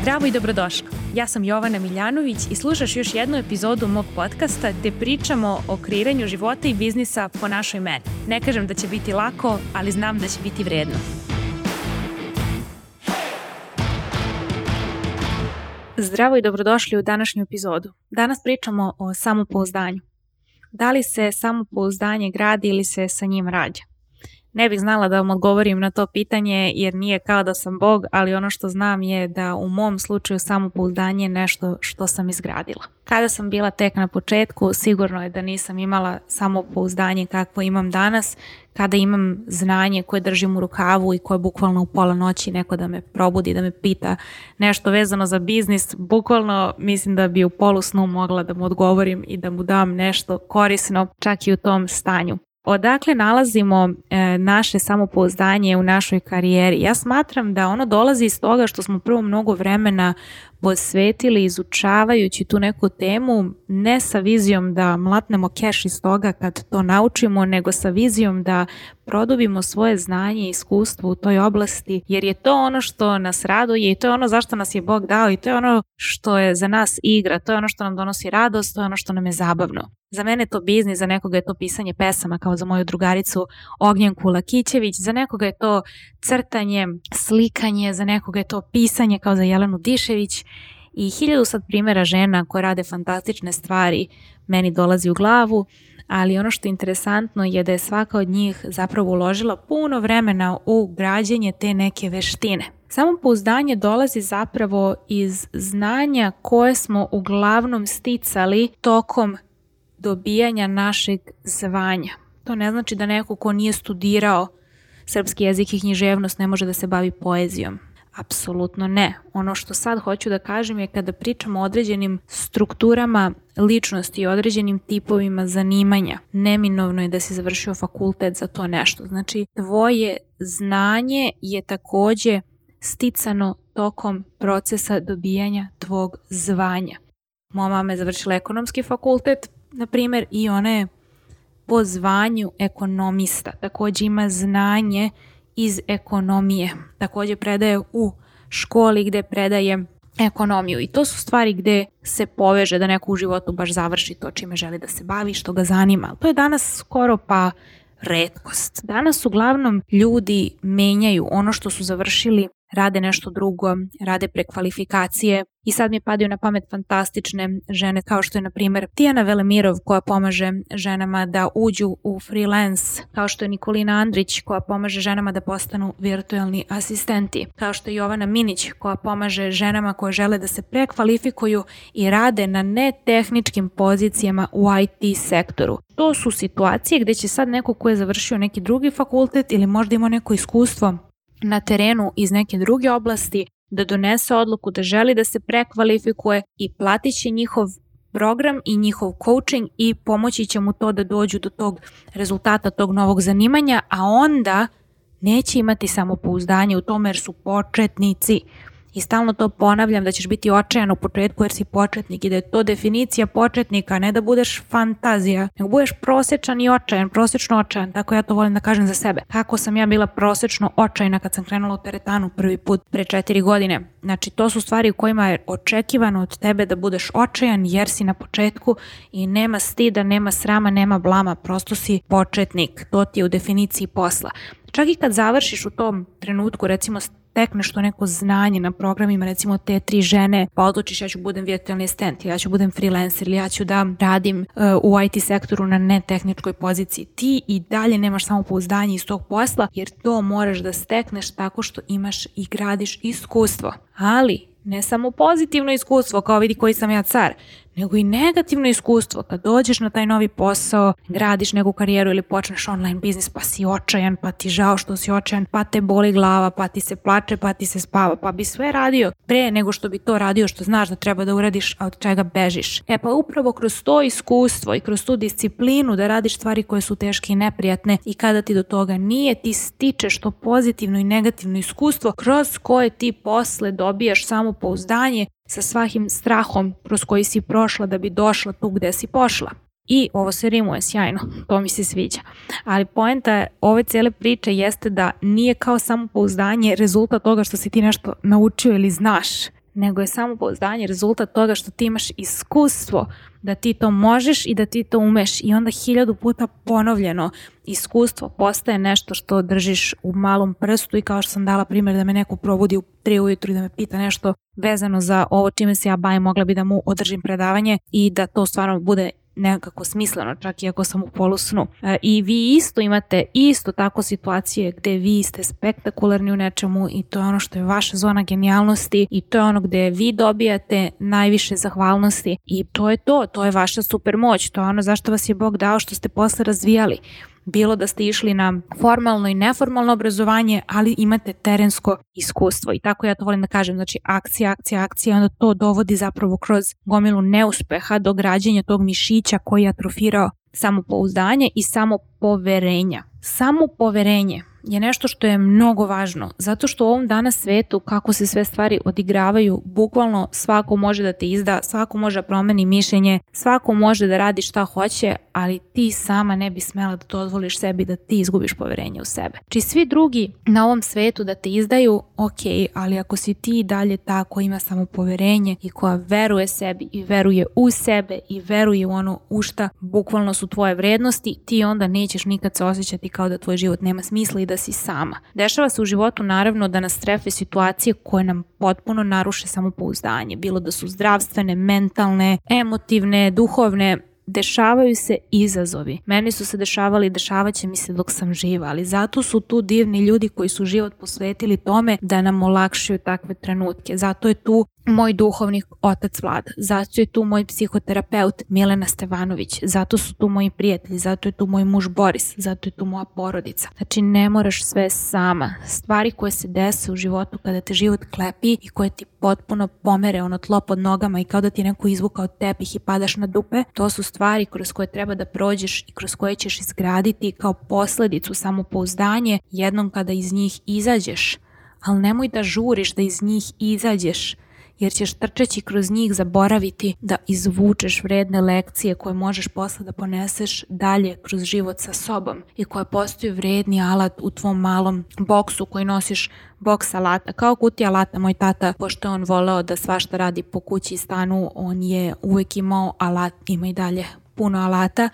Zdravo i dobrodošla. Ja sam Jovana Miljanović i slušaš još jednu epizodu mog podcasta gde pričamo o kreiranju života i biznisa po našoj meni. Ne kažem da će biti lako, ali znam da će biti vredno. Zdravo i dobrodošli u današnju epizodu. Danas pričamo o samopouzdanju. Da li se samopouzdanje gradi ili se sa njim rađa? Ne bih znala da vam odgovorim na to pitanje jer nije kao da sam Bog, ali ono što znam je da u mom slučaju samopouzdanje je nešto što sam izgradila. Kada sam bila tek na početku, sigurno je da nisam imala samopouzdanje kakvo imam danas, kada imam znanje koje držim u rukavu i koje bukvalno u pola noći neko da me probudi, da me pita nešto vezano za biznis, bukvalno mislim da bi u polu snu mogla da mu odgovorim i da mu dam nešto korisno čak i u tom stanju. Odakle nalazimo e, naše samopouzdanje u našoj karijeri? Ja smatram da ono dolazi iz toga što smo prvo mnogo vremena posvetili izučavajući tu neku temu ne sa vizijom da mlatnemo keš iz toga kad to naučimo, nego sa vizijom da produbimo svoje znanje i iskustvo u toj oblasti, jer je to ono što nas raduje i to je ono zašto nas je Bog dao i to je ono što je za nas igra, to je ono što nam donosi radost, to je ono što nam je zabavno. Za mene je to biznis, za nekoga je to pisanje pesama kao za moju drugaricu Ognjenku Lakićević, za nekoga je to crtanje, slikanje, za nekoga je to pisanje kao za Jelenu Dišević i hiljadu sad primjera žena koje rade fantastične stvari meni dolazi u glavu, ali ono što je interesantno je da je svaka od njih zapravo uložila puno vremena u građenje te neke veštine. Samo pouzdanje dolazi zapravo iz znanja koje smo uglavnom sticali tokom dobijanja našeg zvanja. To ne znači da neko ko nije studirao srpski jezik i književnost ne može da se bavi poezijom. Apsolutno ne. Ono što sad hoću da kažem je kada pričamo o određenim strukturama ličnosti i određenim tipovima zanimanja, neminovno je da si završio fakultet za to nešto. Znači, tvoje znanje je takođe sticano tokom procesa dobijanja tvog zvanja. Moja mama je završila ekonomski fakultet, na primjer, i ona je po zvanju ekonomista. Takođe ima znanje iz ekonomije. Takođe predaje u školi gde predaje ekonomiju i to su stvari gde se poveže da neko u životu baš završi to čime želi da se bavi, što ga zanima. To je danas skoro pa redkost. Danas uglavnom ljudi menjaju ono što su završili rade nešto drugo, rade prekvalifikacije i sad mi padaju na pamet fantastične žene kao što je na primjer Tijana Velemirov koja pomaže ženama da uđu u freelance, kao što je Nikolina Andrić koja pomaže ženama da postanu virtualni asistenti, kao što je Jovana Minić koja pomaže ženama koje žele da se prekvalifikuju i rade na netehničkim pozicijama u IT sektoru. To su situacije gde će sad neko ko je završio neki drugi fakultet ili možda ima neko iskustvo na terenu iz neke druge oblasti, da donese odluku da želi da se prekvalifikuje i platit će njihov program i njihov coaching i pomoći će mu to da dođu do tog rezultata tog novog zanimanja, a onda neće imati samopouzdanje u tome jer su početnici. I stalno to ponavljam da ćeš biti očajan u početku jer si početnik i da je to definicija početnika, ne da budeš fantazija, nego budeš prosečan i očajan, prosečno očajan, tako ja to volim da kažem za sebe. Kako sam ja bila prosečno očajna kad sam krenula u teretanu prvi put pre četiri godine. Znači to su stvari u kojima je očekivano od tebe da budeš očajan jer si na početku i nema stida, nema srama, nema blama, prosto si početnik, to ti je u definiciji posla. Čak i kad završiš u tom trenutku, recimo stekneš to neko znanje na programima, recimo te tri žene, pa odlučiš ja ću budem virtualni asistent, ja ću budem freelancer ili ja ću da radim uh, u IT sektoru na netehničkoj poziciji. Ti i dalje nemaš samo pouzdanje iz tog posla, jer to moraš da stekneš tako što imaš i gradiš iskustvo. Ali ne samo pozitivno iskustvo kao vidi koji sam ja car, nego i negativno iskustvo kad dođeš na taj novi posao, gradiš neku karijeru ili počneš online biznis pa si očajan, pa ti žao što si očajan, pa te boli glava, pa ti se plače, pa ti se spava, pa bi sve radio pre nego što bi to radio što znaš da treba da uradiš, a od čega bežiš. E pa upravo kroz to iskustvo i kroz tu disciplinu da radiš stvari koje su teške i neprijatne i kada ti do toga nije, ti stičeš to pozitivno i negativno iskustvo kroz koje ti posle dobijaš samopouzdanje sa svakim strahom kroz koji si prošla da bi došla tu gde si pošla. I ovo se rimuje sjajno, to mi se sviđa. Ali poenta ove cele priče jeste da nije kao samopouzdanje rezultat toga što si ti nešto naučio ili znaš, nego je samopouzdanje rezultat toga što ti imaš iskustvo da ti to možeš i da ti to umeš. I onda hiljadu puta ponovljeno iskustvo postaje nešto što držiš u malom prstu i kao što sam dala primjer da me neko probudi u tri ujutru i da me pita nešto vezano za ovo čime se ja bavim, mogla bi da mu održim predavanje i da to stvarno bude nekako smisleno, čak i ako sam u polusnu. E, I vi isto imate isto tako situacije gde vi ste spektakularni u nečemu i to je ono što je vaša zona genijalnosti i to je ono gde vi dobijate najviše zahvalnosti i to je to, to je vaša super moć, to je ono zašto vas je Bog dao što ste posle razvijali bilo da ste išli na formalno i neformalno obrazovanje, ali imate terensko iskustvo. I tako ja to volim da kažem, znači akcija, akcija, akcija, onda to dovodi zapravo kroz gomilu neuspeha do građenja tog mišića koji je atrofirao samopouzdanje i samopoverenja. Samopoverenje je nešto što je mnogo važno, zato što u ovom danas svetu kako se sve stvari odigravaju, bukvalno svako može da te izda, svako može da promeni mišljenje, svako može da radi šta hoće, ali ti sama ne bi smela da dozvoliš sebi da ti izgubiš poverenje u sebe. Či svi drugi na ovom svetu da te izdaju, ok, ali ako si ti dalje ta koja ima samo poverenje i koja veruje sebi i veruje u sebe i veruje u ono u šta bukvalno su tvoje vrednosti, ti onda nećeš nikad se osjećati kao da tvoj život nema smisla i da si sama. Dešava se u životu naravno da nas trefe situacije koje nam potpuno naruše samopouzdanje, bilo da su zdravstvene, mentalne, emotivne, duhovne, dešavaju se izazovi. Meni su se dešavali i dešavaće mi se dok sam živa, ali zato su tu divni ljudi koji su život posvetili tome da nam olakšaju takve trenutke. Zato je tu moj duhovni otac Vlada, zato je tu moj psihoterapeut Milena Stevanović, zato su tu moji prijatelji, zato je tu moj muž Boris, zato je tu moja porodica. Znači ne moraš sve sama. Stvari koje se dese u životu kada te život klepi i koje ti potpuno pomere ono tlo pod nogama i kao da ti neko izvukao tepih i padaš na dupe, to su stvari kroz koje treba da prođeš i kroz koje ćeš izgraditi kao posledicu samopouzdanje jednom kada iz njih izađeš. Ali nemoj da žuriš da iz njih izađeš jer ćeš trčeći kroz njih zaboraviti da izvučeš vredne lekcije koje možeš posle da poneseš dalje kroz život sa sobom i koje postoji vredni alat u tvom malom boksu koji nosiš boks alata, kao kutija alata. Moj tata, pošto je on voleo da svašta radi po kući i stanu, on je uvek imao alat, ima i dalje puno alata.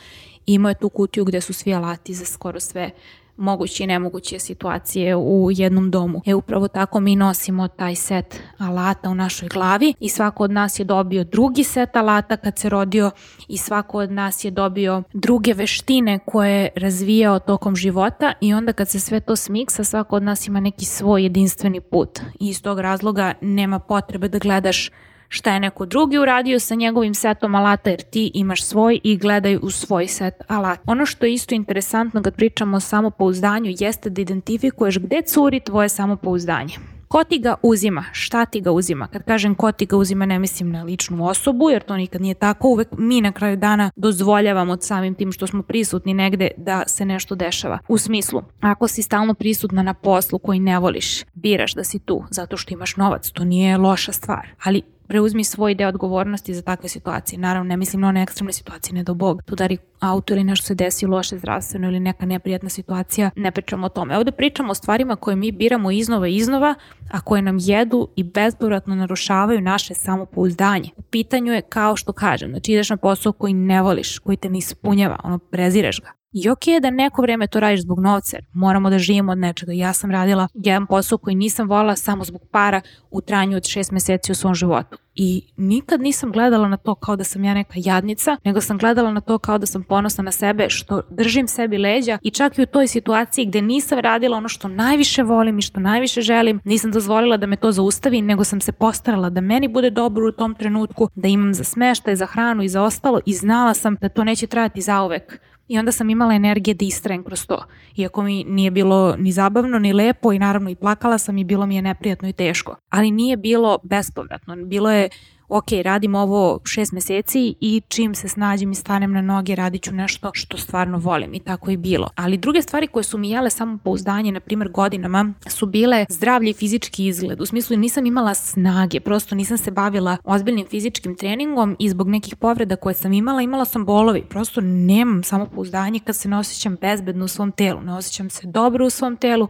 Imao je tu kutiju gde su svi alati za skoro sve moguće i nemoguće situacije u jednom domu. E upravo tako mi nosimo taj set alata u našoj glavi i svako od nas je dobio drugi set alata kad se rodio i svako od nas je dobio druge veštine koje je razvijao tokom života i onda kad se sve to smiksa svako od nas ima neki svoj jedinstveni put i iz tog razloga nema potrebe da gledaš šta je neko drugi uradio sa njegovim setom alata jer ti imaš svoj i gledaj u svoj set alata. Ono što je isto interesantno kad pričamo o samopouzdanju jeste da identifikuješ gde curi tvoje samopouzdanje. Ko ti ga uzima? Šta ti ga uzima? Kad kažem ko ti ga uzima ne mislim na ličnu osobu jer to nikad nije tako. Uvek mi na kraju dana dozvoljavamo samim tim što smo prisutni negde da se nešto dešava. U smislu, ako si stalno prisutna na poslu koji ne voliš, biraš da si tu zato što imaš novac, to nije loša stvar. Ali preuzmi svoj deo odgovornosti za takve situacije. Naravno, ne mislim na one ekstremne situacije, ne do Bog. Tu dari auto ili nešto se desi loše zdravstveno ili neka neprijatna situacija, ne pričamo o tome. Ovde pričamo o stvarima koje mi biramo iznova i iznova, a koje nam jedu i bezpovratno narušavaju naše samopouzdanje. U pitanju je kao što kažem, znači ideš na posao koji ne voliš, koji te ne ispunjava, ono prezireš ga. I ok je da neko vreme to radiš zbog novca, moramo da živimo od nečega. Ja sam radila jedan posao koji nisam volila samo zbog para u tranju od šest meseci u svom životu. I nikad nisam gledala na to kao da sam ja neka jadnica, nego sam gledala na to kao da sam ponosna na sebe, što držim sebi leđa i čak i u toj situaciji gde nisam radila ono što najviše volim i što najviše želim, nisam dozvolila da me to zaustavi, nego sam se postarala da meni bude dobro u tom trenutku, da imam za smeštaj, za hranu i za ostalo i znala sam da to neće trajati zauvek I onda sam imala energije da istrajem kroz to. Iako mi nije bilo ni zabavno, ni lepo i naravno i plakala sam i bilo mi je neprijatno i teško. Ali nije bilo bespovratno. Bilo je Okay. Ok, radim ovo šest meseci i čim se snađem i stanem na noge radit ću nešto što stvarno volim i tako je bilo. Ali druge stvari koje su mi jele samo pouzdanje, na primjer godinama, su bile zdravlje i fizički izgled. U smislu nisam imala snage, prosto nisam se bavila ozbiljnim fizičkim treningom i zbog nekih povreda koje sam imala, imala sam bolovi. Prosto nemam samo pouzdanje kad se ne osjećam bezbedno u svom telu, ne osjećam se dobro u svom telu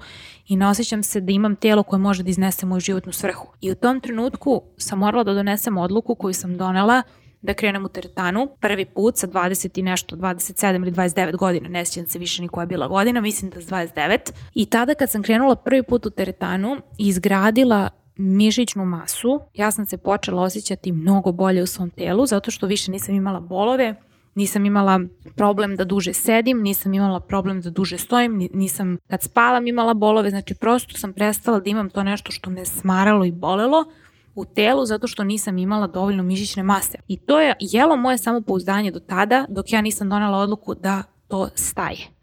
i ne osjećam se da imam telo koje može da iznese moju životnu svrhu. I u tom trenutku sam morala da donesem odluku koju sam donela da krenem u teretanu prvi put sa 20 i nešto, 27 ili 29 godina, ne sjećam se više ni koja je bila godina, mislim da je 29. I tada kad sam krenula prvi put u teretanu i izgradila mišićnu masu, ja sam se počela osjećati mnogo bolje u svom telu zato što više nisam imala bolove, nisam imala problem da duže sedim, nisam imala problem da duže stojim, nisam kad spavam imala bolove, znači prosto sam prestala da imam to nešto što me smaralo i bolelo u telu zato što nisam imala dovoljno mišićne mase. I to je jelo moje samopouzdanje do tada dok ja nisam donela odluku da to staje.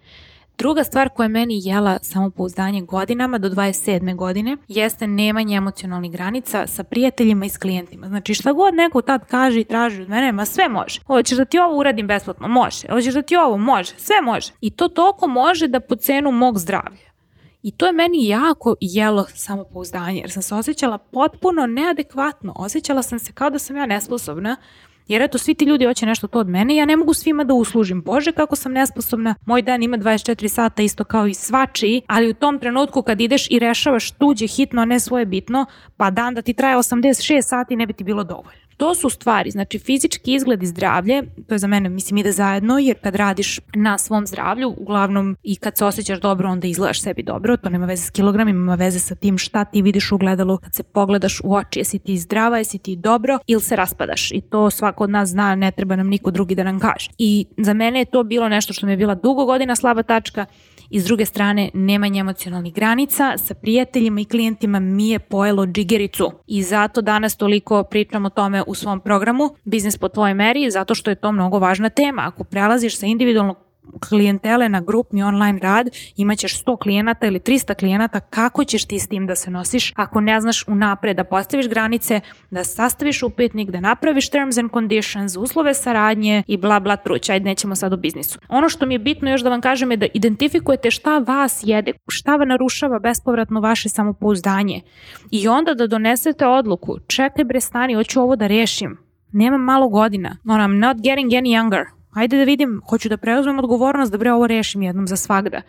Druga stvar koja je meni jela samopouzdanje godinama do 27. godine jeste nemanje emocionalnih granica sa prijateljima i s klijentima. Znači šta god neko tad kaže i traži od mene, ma sve može. Hoćeš da ti ovo uradim besplatno? Može. Hoćeš da ti ovo? Može. Sve može. I to toliko može da po cenu mog zdravlja. I to je meni jako jelo samopouzdanje, jer sam se osjećala potpuno neadekvatno. Osjećala sam se kao da sam ja nesposobna Jer eto, svi ti ljudi hoće nešto to od mene, ja ne mogu svima da uslužim. Bože, kako sam nesposobna, moj dan ima 24 sata isto kao i svačiji, ali u tom trenutku kad ideš i rešavaš tuđe hitno, a ne svoje bitno, pa dan da ti traje 86 sati ne bi ti bilo dovoljno. To su stvari, znači fizički izgled i zdravlje, to je za mene, mislim, ide zajedno, jer kad radiš na svom zdravlju, uglavnom i kad se osjećaš dobro, onda izgledaš sebi dobro, to nema veze s kilogramima, ima veze sa tim šta ti vidiš u gledalu, kad se pogledaš u oči, jesi ti zdrava, jesi ti dobro ili se raspadaš i to svako od nas zna, ne treba nam niko drugi da nam kaže. I za mene je to bilo nešto što mi je bila dugo godina slaba tačka, i s druge strane nemanje emocionalnih granica sa prijateljima i klijentima mi je pojelo džigericu i zato danas toliko pričam o tome u svom programu Biznis po tvojoj meri zato što je to mnogo važna tema. Ako prelaziš sa individualnog klijentele na grupni online rad, imaćeš 100 klijenata ili 300 klijenata, kako ćeš ti s tim da se nosiš ako ne znaš unapred da postaviš granice, da sastaviš upitnik, da napraviš terms and conditions, uslove saradnje i bla bla truć, ajde nećemo sad u biznisu. Ono što mi je bitno još da vam kažem je da identifikujete šta vas jede, šta va narušava bespovratno vaše samopouzdanje. I onda da donesete odluku, čekaj bre stani, hoću ovo da rešim, nemam malo godina, I'm not getting any younger, Ajde da vidim, hoću da preuzmem odgovornost da bre ovo rešim jednom za svagda.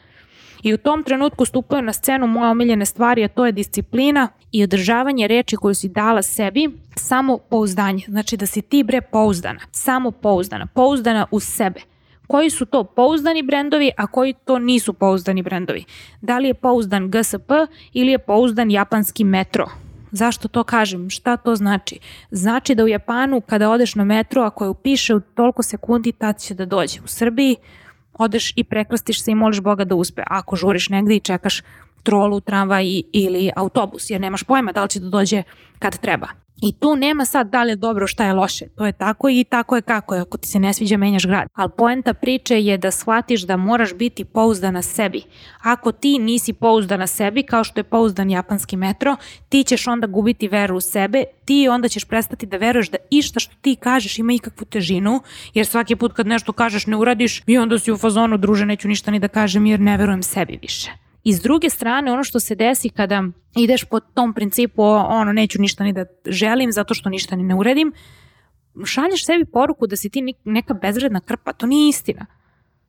I u tom trenutku stupaju na scenu moje omiljene stvari, a to je disciplina i održavanje reči koju si dala sebi, samo pouzdanje. Znači da si ti bre pouzdana, samo pouzdana, pouzdana u sebe. Koji su to pouzdani brendovi, a koji to nisu pouzdani brendovi? Da li je pouzdan GSP ili je pouzdan japanski metro? Zašto to kažem? Šta to znači? Znači da u Japanu kada odeš na metro, ako je upiše u toliko sekundi, tad će da dođe. U Srbiji odeš i prekrstiš se i moliš Boga da uspe. Ako žuriš negde i čekaš trolu, tramvaj ili autobus, jer nemaš pojma da li će da dođe kad treba. I tu nema sad da li je dobro šta je loše. To je tako i tako je kako je. Ako ti se ne sviđa menjaš grad. Ali poenta priče je da shvatiš da moraš biti pouzdana sebi. Ako ti nisi pouzdana sebi, kao što je pouzdan japanski metro, ti ćeš onda gubiti veru u sebe, ti onda ćeš prestati da veruješ da išta što ti kažeš ima ikakvu težinu, jer svaki put kad nešto kažeš ne uradiš i onda si u fazonu druže neću ništa ni da kažem jer ne verujem sebi više. I s druge strane, ono što se desi kada ideš po tom principu, ono, neću ništa ni da želim zato što ništa ni ne uredim, šalješ sebi poruku da si ti neka bezredna krpa, to nije istina.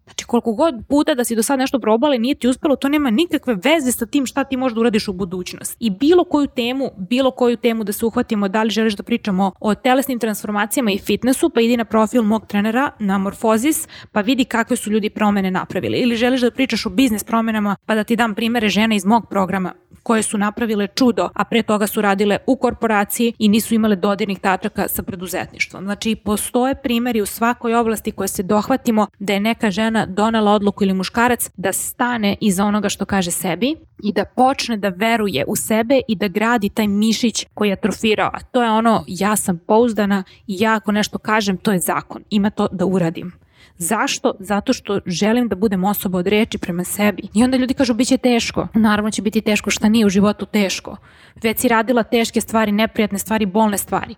Znači koliko god puta da si do sad nešto probala i nije ti uspelo, to nema nikakve veze sa tim šta ti možda uradiš u budućnost. I bilo koju temu, bilo koju temu da se uhvatimo, da li želiš da pričamo o telesnim transformacijama i fitnessu, pa idi na profil mog trenera na Morfozis, pa vidi kakve su ljudi promene napravili. Ili želiš da pričaš o biznis promenama, pa da ti dam primere žena iz mog programa koje su napravile čudo, a pre toga su radile u korporaciji i nisu imale dodirnih tačaka sa preduzetništvom. Znači, postoje primeri u svakoj oblasti koje se dohvatimo da je neka žena donela odluku ili muškarac da stane iza onoga što kaže sebi i da počne da veruje u sebe i da gradi taj mišić koji je atrofirao. A to je ono, ja sam pouzdana i ja ako nešto kažem, to je zakon. Ima to da uradim. Zašto? Zato što želim da budem osoba od reči prema sebi. I onda ljudi kažu, bit će teško. Naravno će biti teško, šta nije u životu teško. Već si radila teške stvari, neprijatne stvari, bolne stvari.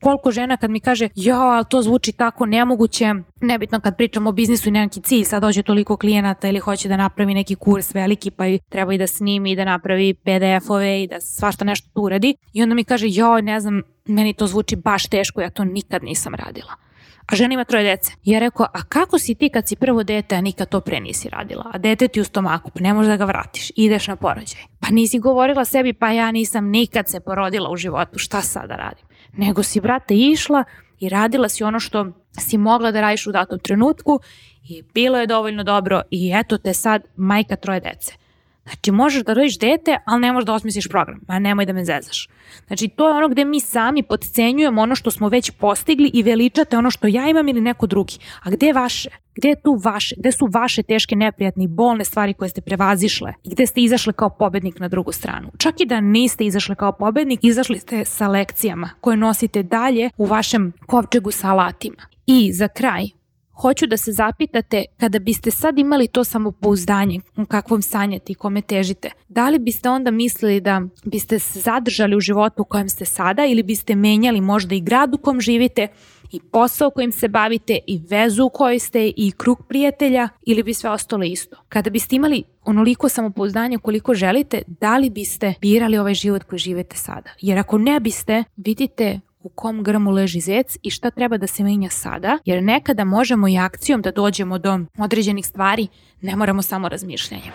Koliko žena kad mi kaže, ja, to zvuči tako nemoguće, nebitno kad pričamo o biznisu i neki cilj, sad dođe toliko klijenata ili hoće da napravi neki kurs veliki pa treba i da snimi i da napravi PDF-ove i da svašta nešto tu uradi. I onda mi kaže, joj, ne znam, meni to zvuči baš teško, ja to nikad nisam radila a žena ima troje dece. Ja rekao, a kako si ti kad si prvo dete, a nikad to pre nisi radila? A dete ti u stomaku, pa ne možeš da ga vratiš, ideš na porođaj. Pa nisi govorila sebi, pa ja nisam nikad se porodila u životu, šta sada radim? Nego si, brate, išla i radila si ono što si mogla da radiš u datom trenutku i bilo je dovoljno dobro i eto te sad majka troje dece. Znači, možeš da rodiš dete, ali ne možeš da osmisliš program. Ma nemoj da me zezaš. Znači, to je ono gde mi sami podcenjujemo ono što smo već postigli i veličate ono što ja imam ili neko drugi. A gde je vaše? Gde je tu vaše? Gde su vaše teške, neprijatne i bolne stvari koje ste prevazišle? I gde ste izašle kao pobednik na drugu stranu? Čak i da niste izašle kao pobednik, izašli ste sa lekcijama koje nosite dalje u vašem kovčegu sa alatima. I za kraj, hoću da se zapitate kada biste sad imali to samopouzdanje u kakvom sanjate i kome težite, da li biste onda mislili da biste se zadržali u životu u kojem ste sada ili biste menjali možda i grad u kom živite i posao kojim se bavite i vezu u kojoj ste i krug prijatelja ili bi sve ostalo isto. Kada biste imali onoliko samopouzdanja koliko želite, da li biste birali ovaj život koji živete sada? Jer ako ne biste, vidite u kom grmu leži zec i šta treba da se menja sada, jer nekada možemo i akcijom da dođemo do određenih stvari, ne moramo samo razmišljanjem.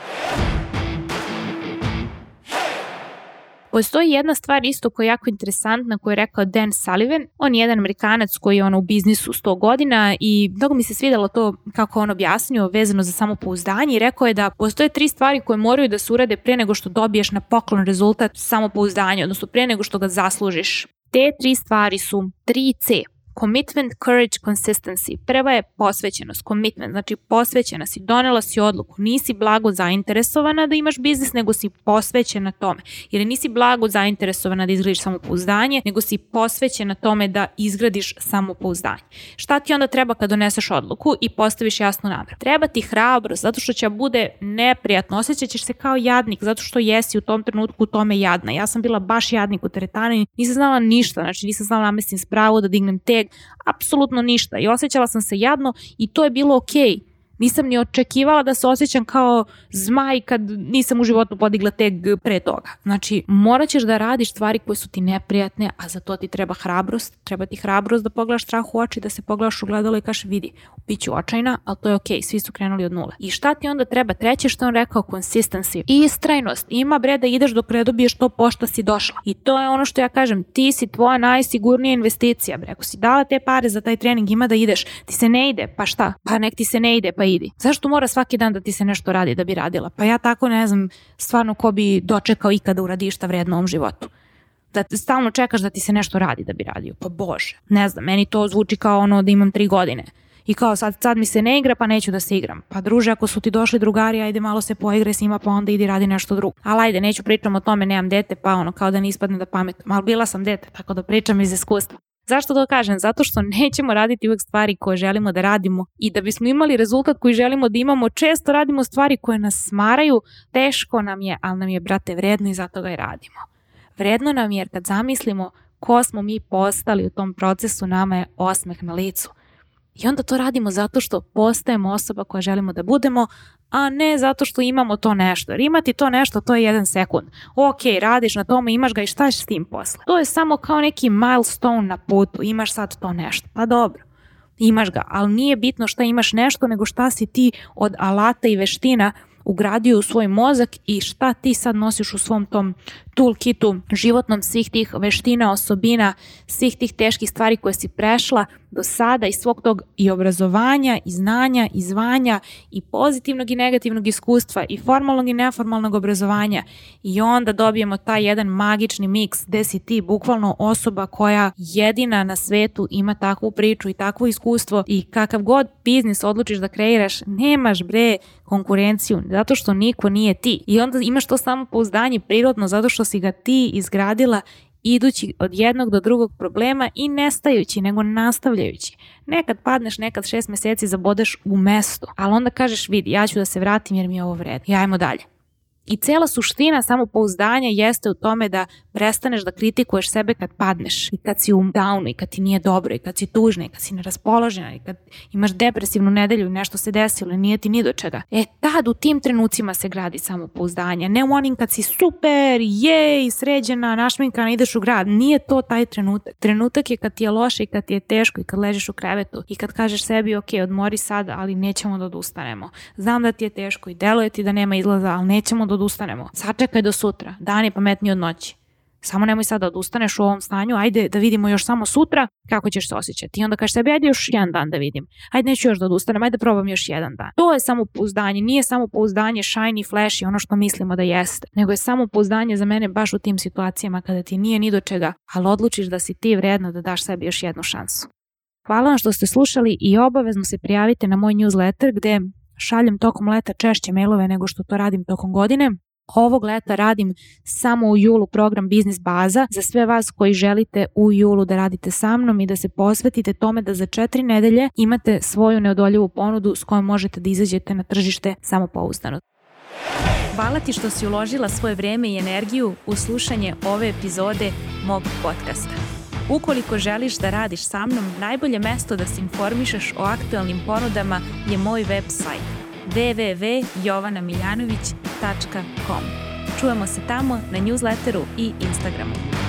Postoji jedna stvar isto koja je jako interesantna koju je rekao Dan Sullivan. On je jedan Amerikanac koji je ono u biznisu 100 godina i mnogo mi se svidelo to kako on objasnio vezano za samopouzdanje i rekao je da postoje tri stvari koje moraju da se urade pre nego što dobiješ na poklon rezultat samopouzdanja, odnosno pre nego što ga zaslužiš. Te tri stvari su 3C. Commitment, courage, consistency. Prva je posvećenost, commitment, znači posvećena si, donela si odluku, nisi blago zainteresovana da imaš biznis, nego si posvećena tome. Jer nisi blago zainteresovana da izgradiš samopouzdanje, nego si posvećena tome da izgradiš samopouzdanje. Šta ti onda treba kad doneseš odluku i postaviš jasnu nameru? Treba ti hrabro, zato što će bude neprijatno, osjećat ćeš se kao jadnik, zato što jesi u tom trenutku u tome jadna. Ja sam bila baš jadnik u teretani, nisam znala ništa, znači nisam znala namestim spravu da dignem te apsolutno ništa i osjećala sam se jadno i to je bilo okej. Okay Nisam ni očekivala da se osjećam kao zmaj kad nisam u životu podigla teg pre toga. Znači, morat ćeš da radiš stvari koje su ti neprijatne, a za to ti treba hrabrost. Treba ti hrabrost da pogledaš strah u oči, da se pogledaš u gledalo i kažeš vidi, bit ću očajna, ali to je okej, okay, svi su krenuli od nule. I šta ti onda treba? Treće što on rekao, consistency. I istrajnost. Ima bre da ideš dok ne dobiješ to pošto si došla. I to je ono što ja kažem, ti si tvoja najsigurnija investicija, bre. Ako si dala te pare za taj trening, ima da ideš. Ti se ne ide, pa šta? Pa nek ti se ne ide, pa idi. Zašto mora svaki dan da ti se nešto radi da bi radila? Pa ja tako ne znam stvarno ko bi dočekao ikada uradi šta vredno ovom životu da stalno čekaš da ti se nešto radi da bi radio. Pa bože, ne znam, meni to zvuči kao ono da imam tri godine. I kao sad, sad mi se ne igra pa neću da se igram. Pa druže, ako su ti došli drugari, ajde malo se poigre s njima pa onda idi radi nešto drugo. Ali ajde, neću pričam o tome, nemam dete pa ono kao da ne ispadne da pametam. Ali bila sam dete, tako da pričam iz iskustva. Zašto to kažem? Zato što nećemo raditi uvek stvari koje želimo da radimo i da bismo imali rezultat koji želimo da imamo, često radimo stvari koje nas smaraju, teško nam je, ali nam je, brate, vredno i zato ga i radimo. Vredno nam je jer kad zamislimo ko smo mi postali u tom procesu, nama je osmeh na licu. I onda to radimo zato što postajemo osoba koja želimo da budemo, a ne zato što imamo to nešto. Jer imati to nešto, to je jedan sekund. Ok, radiš na tome, imaš ga i šta ćeš s tim posle? To je samo kao neki milestone na putu, imaš sad to nešto. Pa dobro, imaš ga, ali nije bitno šta imaš nešto, nego šta si ti od alata i veština ugradio u svoj mozak i šta ti sad nosiš u svom tom toolkitu životnom svih tih veština, osobina, svih tih teških stvari koje si prešla do sada i svog tog i obrazovanja i znanja i zvanja i pozitivnog i negativnog iskustva i formalnog i neformalnog obrazovanja. I onda dobijemo taj jedan magični miks gde si ti bukvalno osoba koja jedina na svetu ima takvu priču i takvo iskustvo i kakav god biznis odlučiš da kreiraš, nemaš bre konkurenciju zato što niko nije ti i onda imaš to samo pouzdanje prirodno zato što si ga ti izgradila idući od jednog do drugog problema i nestajući, nego nastavljajući. Nekad padneš, nekad šest meseci zabodeš u mestu, ali onda kažeš vidi, ja ću da se vratim jer mi je ovo vredno. I ajmo dalje. I cela suština samopouzdanja jeste u tome da prestaneš da kritikuješ sebe kad padneš i kad si u downu i kad ti nije dobro i kad si tužna i kad si neraspoložena i kad imaš depresivnu nedelju i nešto se desilo i nije ti ni do čega. E tad u tim trenucima se gradi samopouzdanje, ne u onim kad si super, jej, sređena, našminkana, ideš u grad. Nije to taj trenutak. Trenutak je kad ti je loše i kad ti je teško i kad ležiš u krevetu i kad kažeš sebi ok, odmori sad, ali nećemo da odustanemo. Znam da ti je teško i deluje ti da nema izlaza, ali nećemo da odustanemo. Sačekaj do sutra. Dan je pametniji od noći. Samo nemoj sad da odustaneš u ovom stanju, ajde da vidimo još samo sutra kako ćeš se osjećati. I onda kažeš sebi, ajde još jedan dan da vidim. Ajde neću još da odustanem, ajde da probam još jedan dan. To je samo pouzdanje, nije samo pouzdanje shiny, flashy, ono što mislimo da jeste. Nego je samo pouzdanje za mene baš u tim situacijama kada ti nije ni do čega, ali odlučiš da si ti vredna da daš sebi još jednu šansu. Hvala vam što ste slušali i obavezno se prijavite na moj newsletter gde šaljem tokom leta češće mailove nego što to radim tokom godine. Ovog leta radim samo u julu program Biznis baza za sve vas koji želite u julu da radite sa mnom i da se posvetite tome da za četiri nedelje imate svoju neodoljivu ponudu s kojom možete da izađete na tržište samopouzdano. Hvala ti što si uložila svoje vreme i energiju u slušanje ove epizode mog podcasta. Ukoliko želiš da radiš sa mnom, najbolje mesto da se informišeš o aktualnim ponudama je moj web sajt www.jovanamiljanović.com. Čujemo se tamo na newsletteru i Instagramu.